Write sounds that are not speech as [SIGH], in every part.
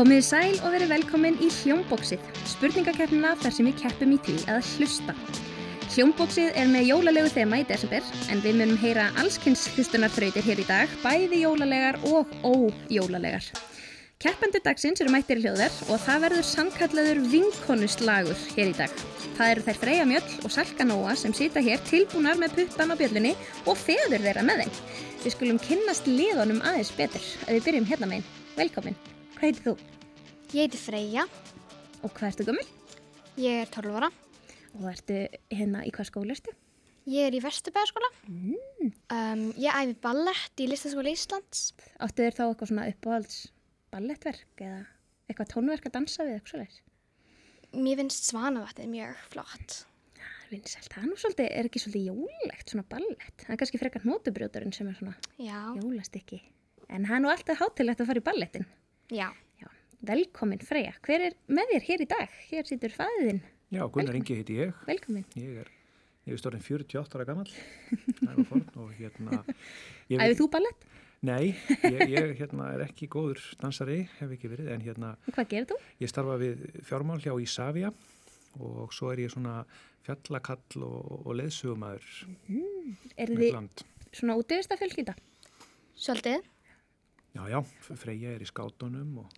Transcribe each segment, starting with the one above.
Komið sæl og verið velkomin í Hljómbóksið, spurningakeppnina þar sem við keppum í því að hlusta. Hljómbóksið er með jólalegu þema í desember en við munum heyra allskynns hlustunarþrautir hér í dag, bæði jólalegar og ójólalegar. Keppendur dagsins eru mættir í hljóðar og það verður sannkallaður vinkonuslagur hér í dag. Það eru þær Freyja Mjöll og Salka Nóa sem sita hér tilbúnar með puttan á bjöllunni og feður þeirra með þeim. Við skulum kynnast liðunum aðeins betur að við byrjum hérna meginn. Velkomin. Hvað heitir þú? Ég heiti Freyja, Og hvað ertu gömul? ég er 12 ára, Og ertu hérna í hvað skóla ertu? ég er í Vesturbæðarskóla, um, ég æfi ballett í Listaskóla Íslands. Áttu þér þá eitthvað svona uppáhalds ballettverk eða eitthvað tónverk að dansa við eitthvað svoleiðis? Mér finnst svanavatnið mjög flott. Vinsælt. Það er nú svolítið, er ekki svolítið jólegt svona ballett. Það er kannski frekar nótubrjóturinn sem er svona Já, jólastykki. En það er nú alltaf hátilegt að fara í ballettin. Já. Já, velkomin Freyja. Hver er með þér hér í dag? Hér situr fæðin. Já, Gunnar Ingi heiti ég. Velkomin. Ég er, ég er stórinn 48 ára gammal, það var forn og hérna... Æfið þú ballett? Nei, ég, ég hérna, er ekki góður dansari, hef ekki verið, en hérna hvað gerir þú? ég starfa við fjármál hjá Ísafja og svo er ég svona fjallakall og, og leðsugumæður Er með þið svona útvista fjölskylda? Svolítið. Já, já, Freyja er í skátunum og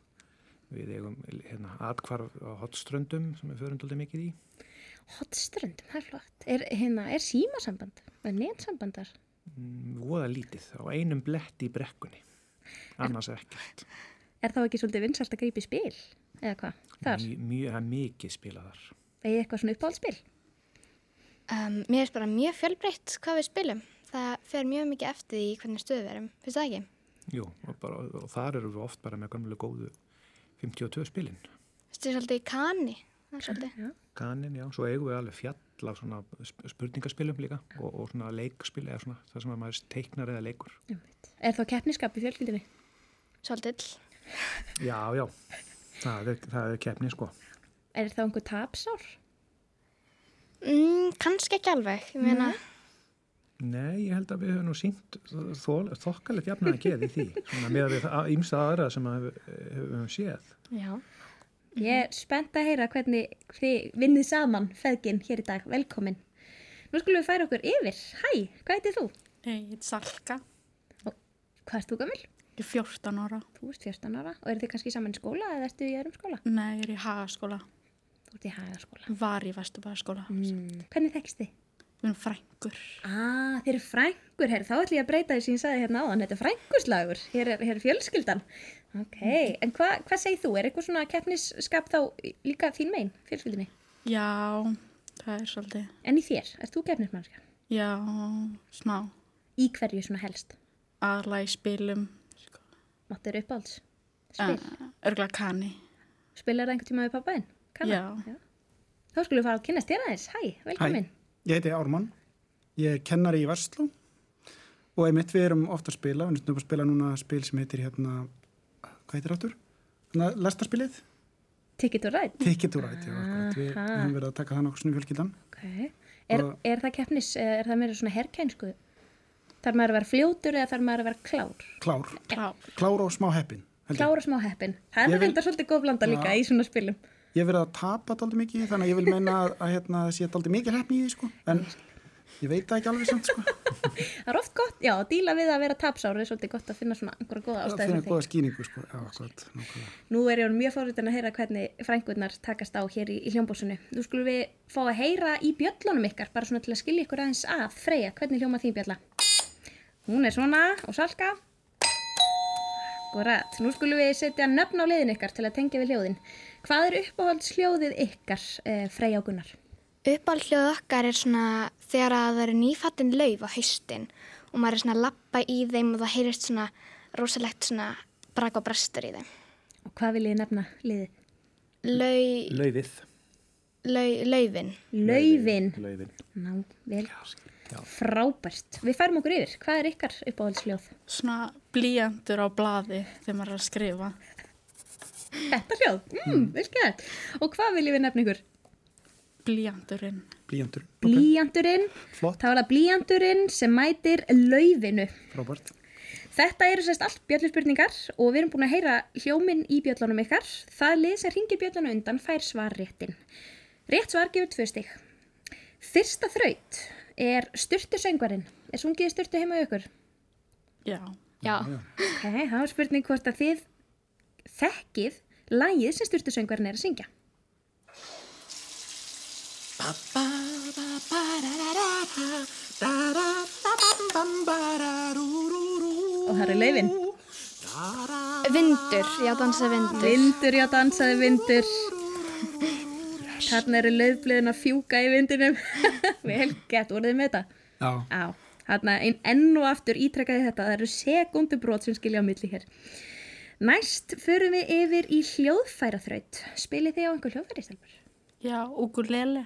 við eigum hérna, atkvarf á hotströndum sem við förum doldið mikið í. Hotströndum, það er flott. Er, hérna, er símasamband? Er netsambandar? Mm, Voða lítið á einum bletti í brekkunni, annars ekkert. Er þá ekki svolítið vinsalt að grípa í spil? Eða hvað? Þar? Mjög, mjög, mikið spilað þar. Egið eitthvað svona uppáhaldsspil? Um, mér finnst bara mjög fjölbreytt hvað við spilum. Það fer mjög mikið eftir því hvernig stöðu við erum, finnst það ekki? Jú, og, bara, og þar eru við oft bara með gamlega góðu 52 spilin. Þetta er svolítið í er svolítið. Já. Kanin, já, svo eigum við alveg fjall af svona sp- spurningaspilum líka og, og svona leikspil eða svona það sem að maður teiknar eða leikur. Er þá keppniskap í fjölskyldinni? Svolítið. Já, já, það er, það er keppni sko. Er þá einhver tapsár? Mm, kannski ekki alveg, ég meina, Nei, ég held að við höfum nú sínt þokkalegt jafnaði geði því, [LAUGHS] svona með að við ímsa aðra sem að höfum séð. já. Ég er spennt að heyra hvernig þið vinnið saman feðgin hér í dag. Velkomin. Nú skulum við færa okkur yfir. Hæ, hvað heitir þú? Nei, ég heit Salka, Hvað ert þú gömul? ég er 14 ára. Þú ert 14 ára og eru þið kannski saman í skóla eða ertu í öðrum skóla? Nei, ég er í hagaskóla, Þú ert í hagaskóla. var í Vesturbæðaskóla. Mm. Hvernig þekkst þið? Við erum frængur. Ah, þeir eru frængur, herri, þá ætlum ég að breyta því sem ég sagði hérna áðan, þetta er frænguslagur, hér er, hér er fjölskyldan. Ok, en hva, hvað segir þú? Er eitthvað svona keppnisskap þá líka þín megin, fjölskyldinni? Já, það er svolítið. En í þér, ert þú keppnismannska? Já, smá. Í hverju svona helst? Aðla í spilum. Sko. Máttu eru uppáhalds? Spil? Uh, Örgla kani. Spilar það einhvern tíma við pappaðinn? Já. Þá skulum við fara að kynast þér aðeins. Hæ, velkomin. Ég heiti Ármann, ég er kennari í Vestló og einmitt við erum ofta að spila, við erum að spila núna spil sem heitir hérna, hvað heitir áttur? Lestarspilið? Ticket to ride. Ticket to Ride, já, akkurat. við Aha. höfum verið að taka það nokkuð svona í fjölskyldan. Ok. Er, er það keppnis, eða er það meira svona herrkænsku? Þarf maður að vera fljótur eða þarf maður að vera klár? Klár, Klár. klár og smá heppin. Klár og smá heppin. Það er þetta svolítið góð blanda líka Já. í svona spilum. Ég hef verið að tapa daldi mikið þannig að ég vil meina að, að hérna, það sé daldi mikið heppni í því sko, en ég veit það ekki alveg samt sko. [LAUGHS] Það er oft gott, já, díla við að vera tapsár er svolítið gott að finna svona einhverja góða Það ástæði finnir fyrir góða skýningu sko, já, nákvæmlega. Nú er ég mjög fórhundin að heyra hvernig frængurnar takast á hér í, í hljómbúsinu. Nú skulum við fá að heyra í bjöllunum ykkar, bara svona til að skilja ykkur aðeins að. Freyja, hvernig hljóma þín bjölla? Hún er svona og salka. Akkurat, nú skulum við setja nöfn á liðin ykkar til að tengja við hljóðin. Hvað er uppáhaldsljóðið ykkar, eh, Freyja og Gunnar? Uppáhaldhljóð okkar er svona þegar að það eru nýfattin lauf á haustin og maður er svona að lappa í þeim og það heyrist svona rosalegt svona brak og brestur í þeim. Og hvað vil ég nefna liðið? Lau, Laufið. lau, laufin. Laufin. Laufin. Ná, vel. já. Frábært. Við færum okkur yfir. Hvað er ykkar uppáhaldsljóð? Svona blíjandur á blaði þegar maður er að skrifa. Þetta hljóð, mm, vel skemmt. Og hvað viljum við nefna ykkur? Blíjandurinn. Blíjandur. Blíjandurinn, Flott, þá er það blíjandurinn sem mætir laufinu. frábært. Þetta eru sérst allt bjölluspurningar og við erum búin að heyra hljóminn í bjöllunum ykkar. Það lið sem ringir bjöllunum undan fær svar réttin. Rétt svar gefur tvö stig. Fyrsta þraut er styrtu söngvarinn. Er sungið styrtu heima í ykkur? Já. Já. Ok, það var spurning hvort að þið þekkið lagið sem styrtu söngvarinn er að syngja. Og það eru laufin. Vindur, já, dansa vindur. Vindur, já, dansaði vindur. [LAUGHS] Þarna eru laufbliðin að fjúka í vindinum. [LAUGHS] Vel gett, voruð þið með þetta? Já. Já, þarna ein, enn og aftur ítrekkaði þetta. Það eru sekundubrót sem skilja á milli hér. Næst förum við yfir í hljóðfæraþraut. Spilið þið á einhver hljóðfæri, Stelbur? Já, ukulele.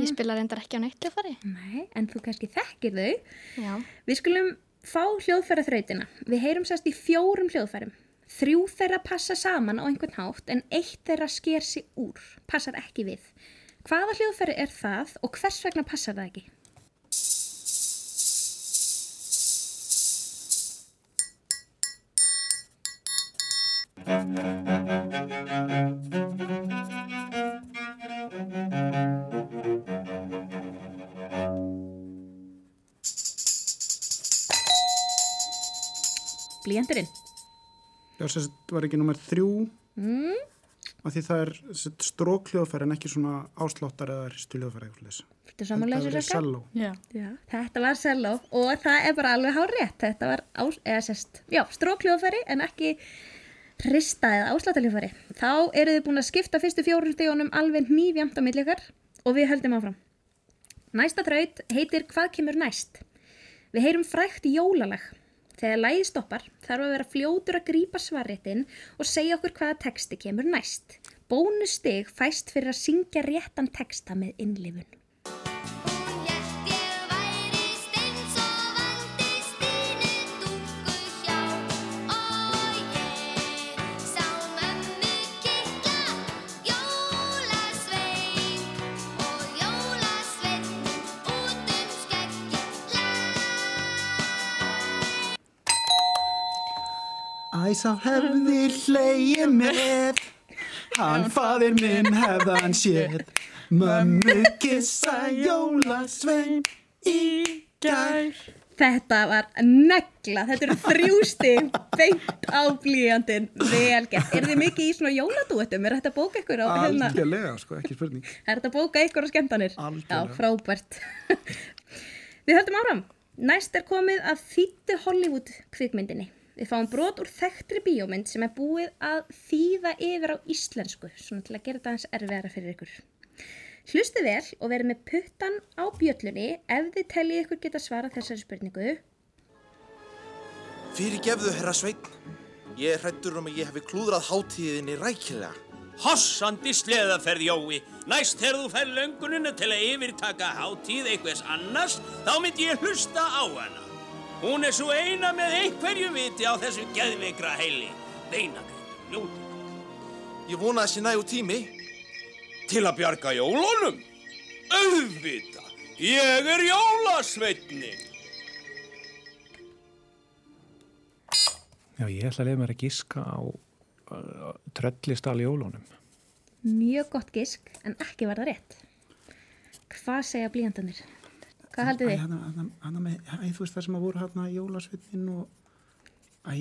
Ég spila reyndar ekki á neitt hljófari. Nei, en þú kannski þekkir þau. Já. Við skulum fá hljóðfæraþrautina. Við heyrum sérst í fjórum hljóðfærum. Þrjú þeirra passa saman á einhvern hátt en eitt þeirra sker sig úr, passar ekki við. Hvaða hljóðfæri er það og hvers vegna passar það ekki? Blíjandurinn. Já, sem sagt var ekki nummer þrjú Mm. af því það er strókljóðfæri en ekki svona ásláttar eða leys. Þetta rökka? selló. Já. Já, þetta var selló og það er bara alveg hár rétt. Þetta var, strókljóðfæri en ekki hrista eða ásláttaljóðfæri. Þá eru þið búin að skipta fyrstu fjórum stígunum alveg nýfjamt á millikar og við höldum áfram. Næsta þraut heitir Hvað kemur næst? Við heyrum frækt jólalag. Þegar lægi stoppar þarf að vera fljótur að grípa svarréttin og segja okkur hvaða texti kemur næst. Bónustig fæst fyrir að syngja réttan texta með innlifun. Æsá hefði hlegið með, hann faðir minn hefðan séð, mömmu kissa jólasvein í gær. Þetta var negla, þetta eru þrjústi beint á blíjandin, vel gert. Er þið mikið í svona jóladúetum? Er þetta bóka ykkur á hérna? Algjörlega, sko, ekki spurning. Er þetta bóka ykkur á skemmtanir? Algjörlega. Já, frábært. Við höldum áfram. Næst er komið að þýttu Hollywood kvikmyndinni. Við fáum brot úr þekktri bíómynd sem er búið að þýða yfir á íslensku, svona til að gera þetta aðeins erfiðara fyrir ykkur. Hlustu vel og verið með puttan á bjöllunni ef þið teljið ykkur geta svarað þessari spurningu. Fyrir gefðu, herra Sveinn. Ég er hrættur um að ég hefi klúðrað hátíðinni rækilega. Hossandi sleðaferð Jói. Næst þegar þú fær löngununa til að yfirtaka hátíð einhvers annars, þá myndi ég hlusta á hana. Hún er svo eina með einhverju viti á þessu geðveikra heili. Beinagrindum ljóti. Ég vona sé nægu tími. Til að bjarga jólunum? Auðvita! Ég er jólasveitni. Já, ég ætla að leiða mér að giska á uh, tröllistal jólunum. Mjög gott gisk, en ekki var það rétt. Hvað segja blíjandanir? Hvað haldið þið? Hana með, æ, þú veist það sem að voru hérna jólasveitin og, æ,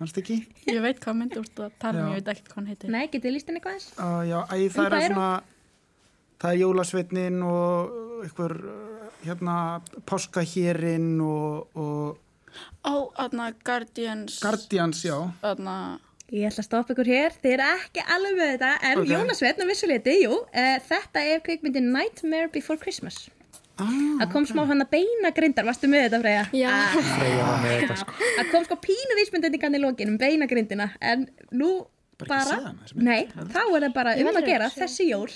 mannst ekki? Ég veit hvað myndi úr að tala um, ég veit ekkert hvað hann heitir. Nei, getið henni eitthvað eins? Uh, já, æ, Um það hvað er er svona, það er jólasveitnin og uh, hérna, páskahérinn og, og Á, aðna, Guardians. Guardians, já. Aðna, Ég ætla að stoppa ykkur hér, þið eru ekki alveg með þetta, en Ok. okay. Jólasveitn á vissuleiti, jú, uh, þetta er kvikmyndin Nightmare Before Christmas. Ah, Það kom smá hann að beina grindar, varstu með þetta Freyja? Já. Ah, Freyja var með þetta sko. [LAUGHS] Það kom sko pínu vísmyndendingan í lokin um beina grindina, en nú Bara bara, nei, þá er það bara um að gera þessi jól,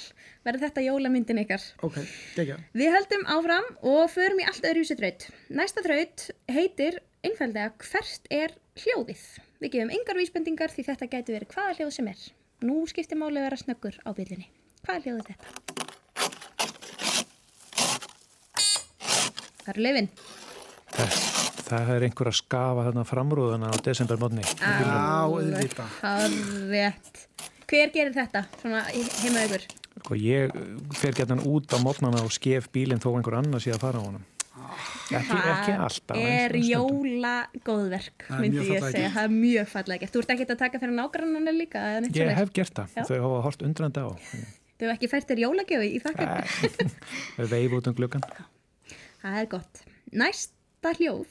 verður þetta jólamyndin ykkar. Ok, gegja. Við höldum áfram og förum í allt öðruvísi þraut. Næsta þraut heitir einfallega hvert er hljóðið. Við gefum engar vísbendingar því þetta gæti verið hvaða hljóð sem er. Nú skiptir máli að vera snöggur á byllinni. Hvaða hljóð er þetta? Það eru löfin. Það, það er einhver að skafa þarna framrúðuna á desembermónni. Já, auðvitað. Hárrétt. Hver gerir þetta svona í- heima ykkur? Sko, ég fer gætan út á mótnana og skef bílinn þó einhver annar sé að fara á honum. Ekki, ekki alltaf. en er jóla góðverk, Það er myndi mjög ég fallega segja. Það er mjög fallega gert. Þú ert ekki að taka fyrir nágrannana líka? eða neitt Ég hef gert það. Já. Þau hafa hort undrandi á. Þau hefur ekki fært þér jólagjöfi í þakkar? Þau veif út um gluggan. Það er gott. Næsta hljóð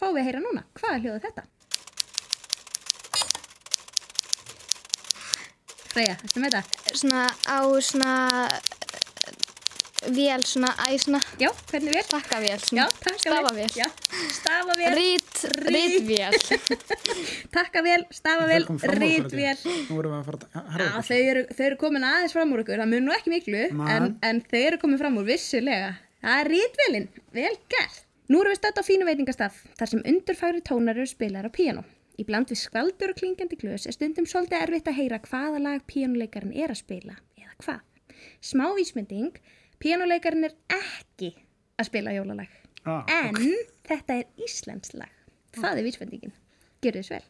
fáum við að heyra núna. Hvað er hljóð þetta? Freyja, ertu með þetta? Svona á svona eh, vél, svona æ, svona Já, hvernig vel? takkavél, Já, takkavél. stafavél. Já, stafavél. Rít, rítvél. [LAUGHS] Takkavél, stafavél, rítvél. Nú erum við að fara að herra Já, okkur. þau eru, þau eru komin aðeins fram úr ykkur, það mun nú ekki miklu, en, en þau eru komin fram úr vissulega. Það er rítvélinn, vel gert. Nú erum við stödd á fínu veitingastað, þar sem undurfagri tónar eru spilar á píanó. Í bland við skvaldur og klingandi glös er stundum svolítið erfitt að heyra hvaða lag píanuleikarinn er að spila, eða hvað. Smá vísmynding, píanuleikarinn er ekki að spila jólalag. Ah, En þetta er Íslands lag. Það er vísmyndingin. Gjörðu þess vel.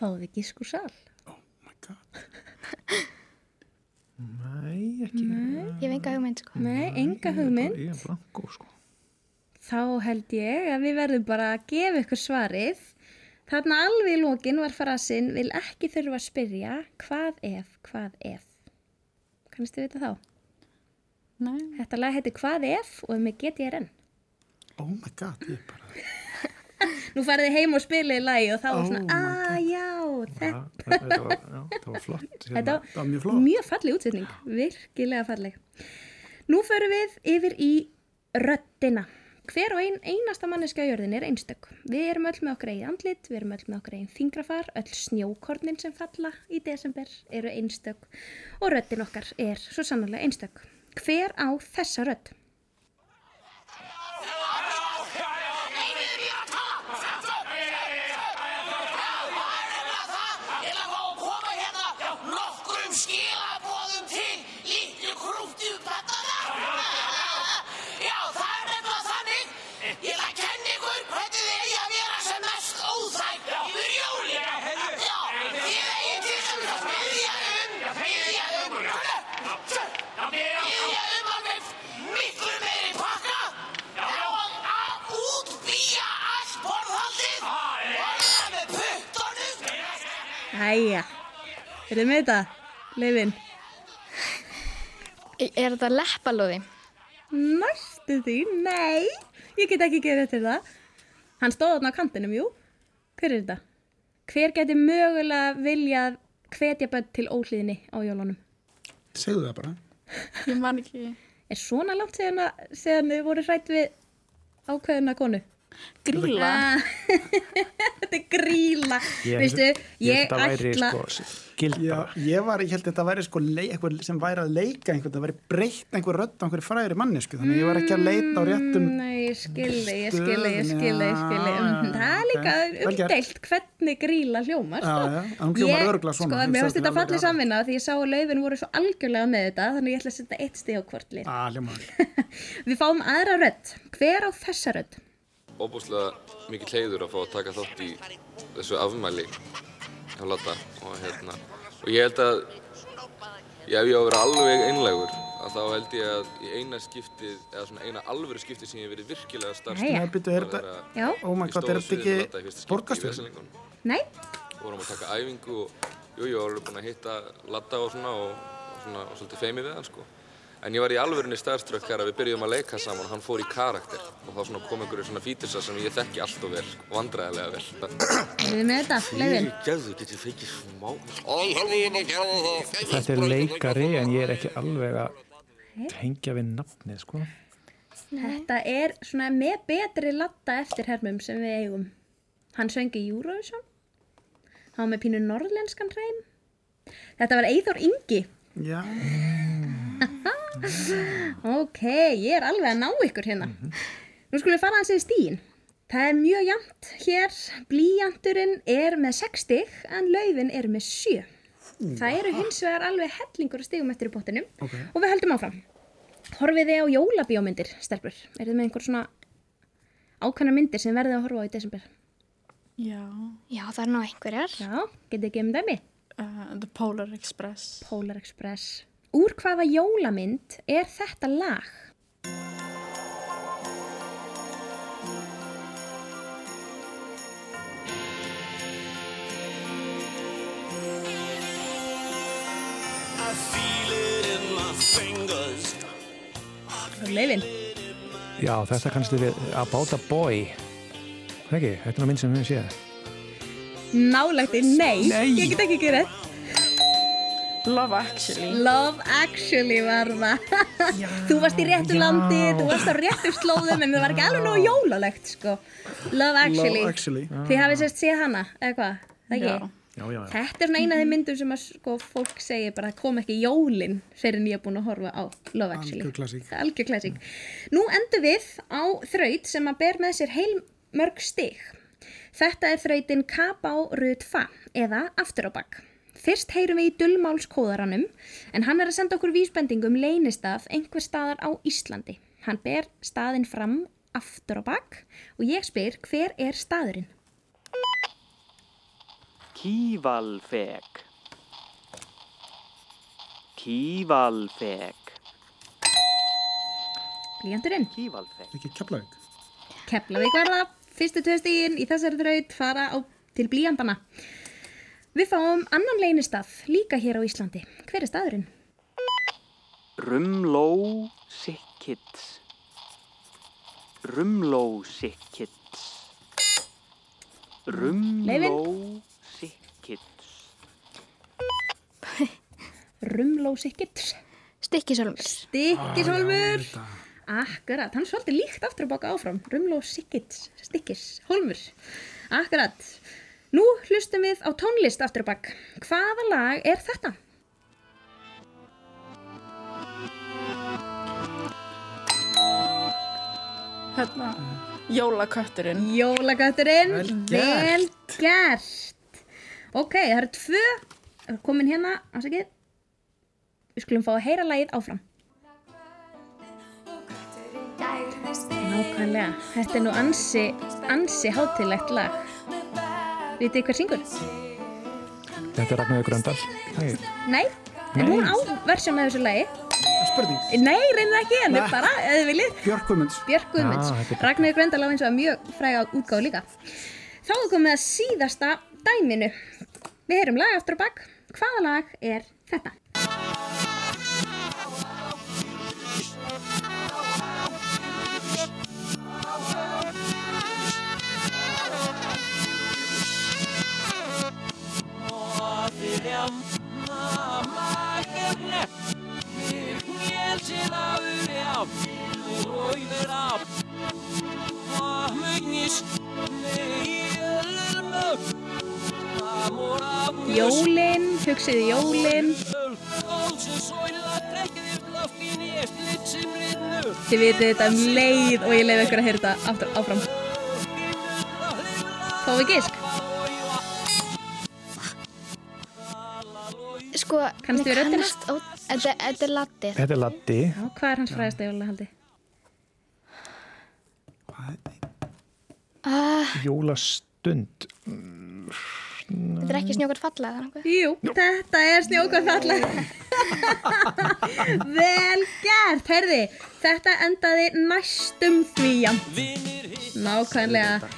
Fáðu ekki sko sal. Oh my god. Nei, ekki. Ég hef enga hugmynd, sko. Nei, enga hugmynd. Ég er blanko, sko. Þá held ég að við verðum bara að gefa ykkur svarið. Þarna alveg í lokin var frasinn vil ekki þurfa að spyrja hvað ef, hvað ef. Kannist þið vita þá? Nei. Þetta lag heitir Hvað ef og er með GTRN. Oh my god, ég bara... Nú farið heim og spilið lagi og þá var Oh svona, my að já, Já, þetta þetta var, já, þetta var flott. Þetta Hérna. Það var mjög flott. mjög falleg útsetning, virkilega falleg. Nú förum við yfir í röddina. Hver og ein einasta manneska á jörðin er einstök. Við erum öll með okkar eigin andlit, við erum öll með okkar eigin fingrafar, öll snjókornin sem falla í desember eru einstök og röddin okkar er svo sannarlega einstök. Hver á þessa rödd? Æja, er þið með þetta? Leifin? Er þetta leppalóði? Næstu því? Nei, ég get ekki gefið til það. Hann stóð þarna á kantinum, jú. Hver er þetta? Hver geti mögulega viljað hvetja börn til óhlýðinni á jólunum? Segðu það bara. Ég man ekki. Er svona langt síðan, að, síðan þið voru hrætt við ákveðuna konu? Gríla. Ah, [LAUGHS] þetta er gríla. Ég- held að væri, ætla... Sko, gilda. Já, ég var, ég held að þetta væri sko eitthvað sem væri að leika einhvern, það væri breytt einhver rödd á einhverju fræðri mannesku, þannig að ég var ekki að leita á réttum Mm, Nei, ég skilði, ég skilði, ég skilði, ég skilði. Já, Mm, Það er líka umdeilt hvernig gríla hljómar. Sko. Ég- Sko, mér finnst þetta fallið samvinna því ég sá að laufin voru svo algjörlega með þetta, þannig ég ætla að setja eitt stig á hvort lið. Ah. [LAUGHS] Við fáum aðra rödd. Hver á þessa rödd? Óbúslega mikið hleyður að fá að taka þátt í þessu afmæli hjá Latta og hérna og ég held að já, ef ég á að vera alveg einlegur að þá held ég að í eina skiptið eða svona eina alvöru skiptið sem ég hef verið virkilega starfst Jæja. Nei, byrju, er þetta, Já. oh my god, er þetta ekki borgastöð? borgastöð? Nei? vorum að taka æfingu og jú, jú, vorum búin að hitta Latta og svona og, og svona og svolítið feimið við hann sko en ég var í alvörinni starfströkk þegar við byrjuðum að leika saman og hann fór í karakter og þá svona kom einhverju svona fítisar sem ég þekki allt og vel vandræðilega vel þið með þetta, laufin? Gæðu, getið fengið smá Þetta er leikari en ég er ekki alveg að tengja við nafnið, sko. Þetta er svona með betri latta eftir hermum sem við eigum. Hann söngi Eurovision. Hann var með pínu norðlenskan hreim. Þetta var Eithor Ingi. Já, Ok, ég er alveg að ná ykkur hérna. Nú skulum við fara hans yfir stíin. Það er mjög jæmt hér. Blíjanturinn er með 6 stig en laufin er með 7. Það eru hins vegar alveg hellingur stigum eftir í bóttinu ok. og við höldum áfram. Horfið þið á jólabíómyndir, stelpur? Er þið með einhver svona ákvæmna myndir sem verðið að horfa á í desember? Já. Já, það er nú einhverjar. Já, getið þið gefið dæmi? Uh, The Polar Express. Polar Express. Úr hvaða jólamynd er þetta lag? Leifin. Já, þetta kannski við About a Boy. Þetta er nú minn sem við séð. Nálægti, nei, Nei. ég get ekki ekki rétt. Love Actually. Love Actually var það. [LAUGHS] þú varst í réttu landi, þú varst á réttu slóðum en það var ekki alveg nógu jólalegt, sko. Love Actually. Love Actually. Þið hafið sérst séð hana, eða hvað? Það ekki? Já. Já, já, já. Þetta er svona eina af þeim myndum sem að sko, fólk segir bara kom ekki jólin fyrir en ég er búin að horfa á Love Actually. Algjör klassík. Algjör klassík. Nú endum við á þraut sem að ber með sér heil mörg stig. Þetta er þrautin Kabá Rut Fa eða Aftur á bak. Fyrst heyrum við í dullmálskóðaranum en hann er að senda okkur vísbendingum leynistaf einhver staðar á Íslandi. Hann ber staðinn fram aftur á bak og ég spyr hver er staðurinn? Kívalfeg. Kívalfeg. Blíjandurinn. Kívalfeg. Ekki Keflavík. Keflavík var það. Fyrstu tvö stígin í þessari þraut fara á, til blíjandana. Við fáum annan leynistaf líka hér á Íslandi. Hver er staðurinn? Rumló sikkits. Rumló sikkits. Rumló sikkits. Rumlósikkits. Stikkisólmur. Stikkishólmur. Akkurat, hann er svolítið líkt aftur að baka áfram. Rumlósikkits, stikkis, hólmur. Akkurat. Nú hlustum við á tónlist aftur að bak. Hvaða lag er þetta? Hérna, Jólakötturinn. Jólagötturinn. Vel Vel gert. Ok, það eru tvö komin hérna, afsakið. Við skulum fá að heyra lagið áfram. Nákvæmlega, þetta er nú ansi, ansi hátilegt lag. Vitið þið hver syngur? Þetta er Ragnarður Gröndal. Nei, Nei, en Nei. hún á versjón af þessu lagi. Spurning. Nei, reynir ekki, en Nei. Bara, ef þið viljið. Björk Guðmunds. Björk Guðmunds. Já, þetta er- Ragnar Gröndal á eins og mjög fræga útgáð líka. Þá er komið að síðasta dæminu. Við heyrum lag aftur á bak. Hvaða lag er þetta? Jólin, hugsiði jólin. Þið vitið þetta um leið og ég leiði ykkur að heyra þetta aftur áfram. Fáum við gisk? Sko, Kannstu mér við röddina? kannast ó- Þetta þetta er laddi. þetta er. Já, hvað er hans fræðasta jólahaldi? Ah, Jólastund. Þetta er ekki snjókar falla eða nokkuð. Jú, þetta er snjókvæðfalleg. [LAUGHS] Vel gert, heyrði. Þetta endaði næstum því. Nákvæmlega.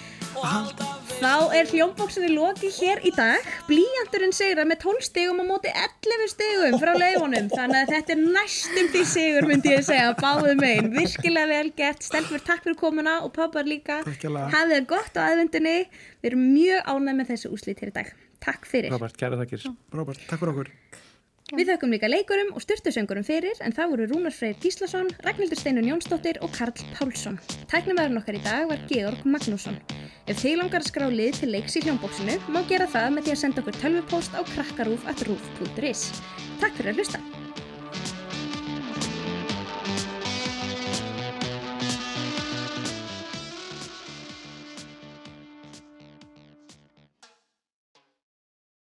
Þá er hljómbóksinni lokið hér í dag. Blíjanturinn sigrar með 12 stigum á móti 11 stigum frá leifunum. Þannig að þetta er næstum því sigur, myndi ég segja, báðum megin. Virkilega vel gert. Stelfur, takk fyrir komuna og pappar líka. Hafið það gott á aðvendunni. Við erum mjög ánægð með þessu úslit hér í dag. Takk fyrir. Robert, kæra þakkir. Robert, takk fyrir okkur. Við þökkum líka leikurum og styrtusöngurum fyrir en það voru Rúnar Freyr Gíslason, Ragnhildur Steinun Jónsdóttir og Karl Pálsson. Tæknumæðurinn okkar í dag var Georg Magnússon. Ef þið langar að skrá lið til leiks í hljómbóksinu má gera það með því að senda okkur tölvupóst á krakkarúf.rúf.is. Takk fyrir að hlusta!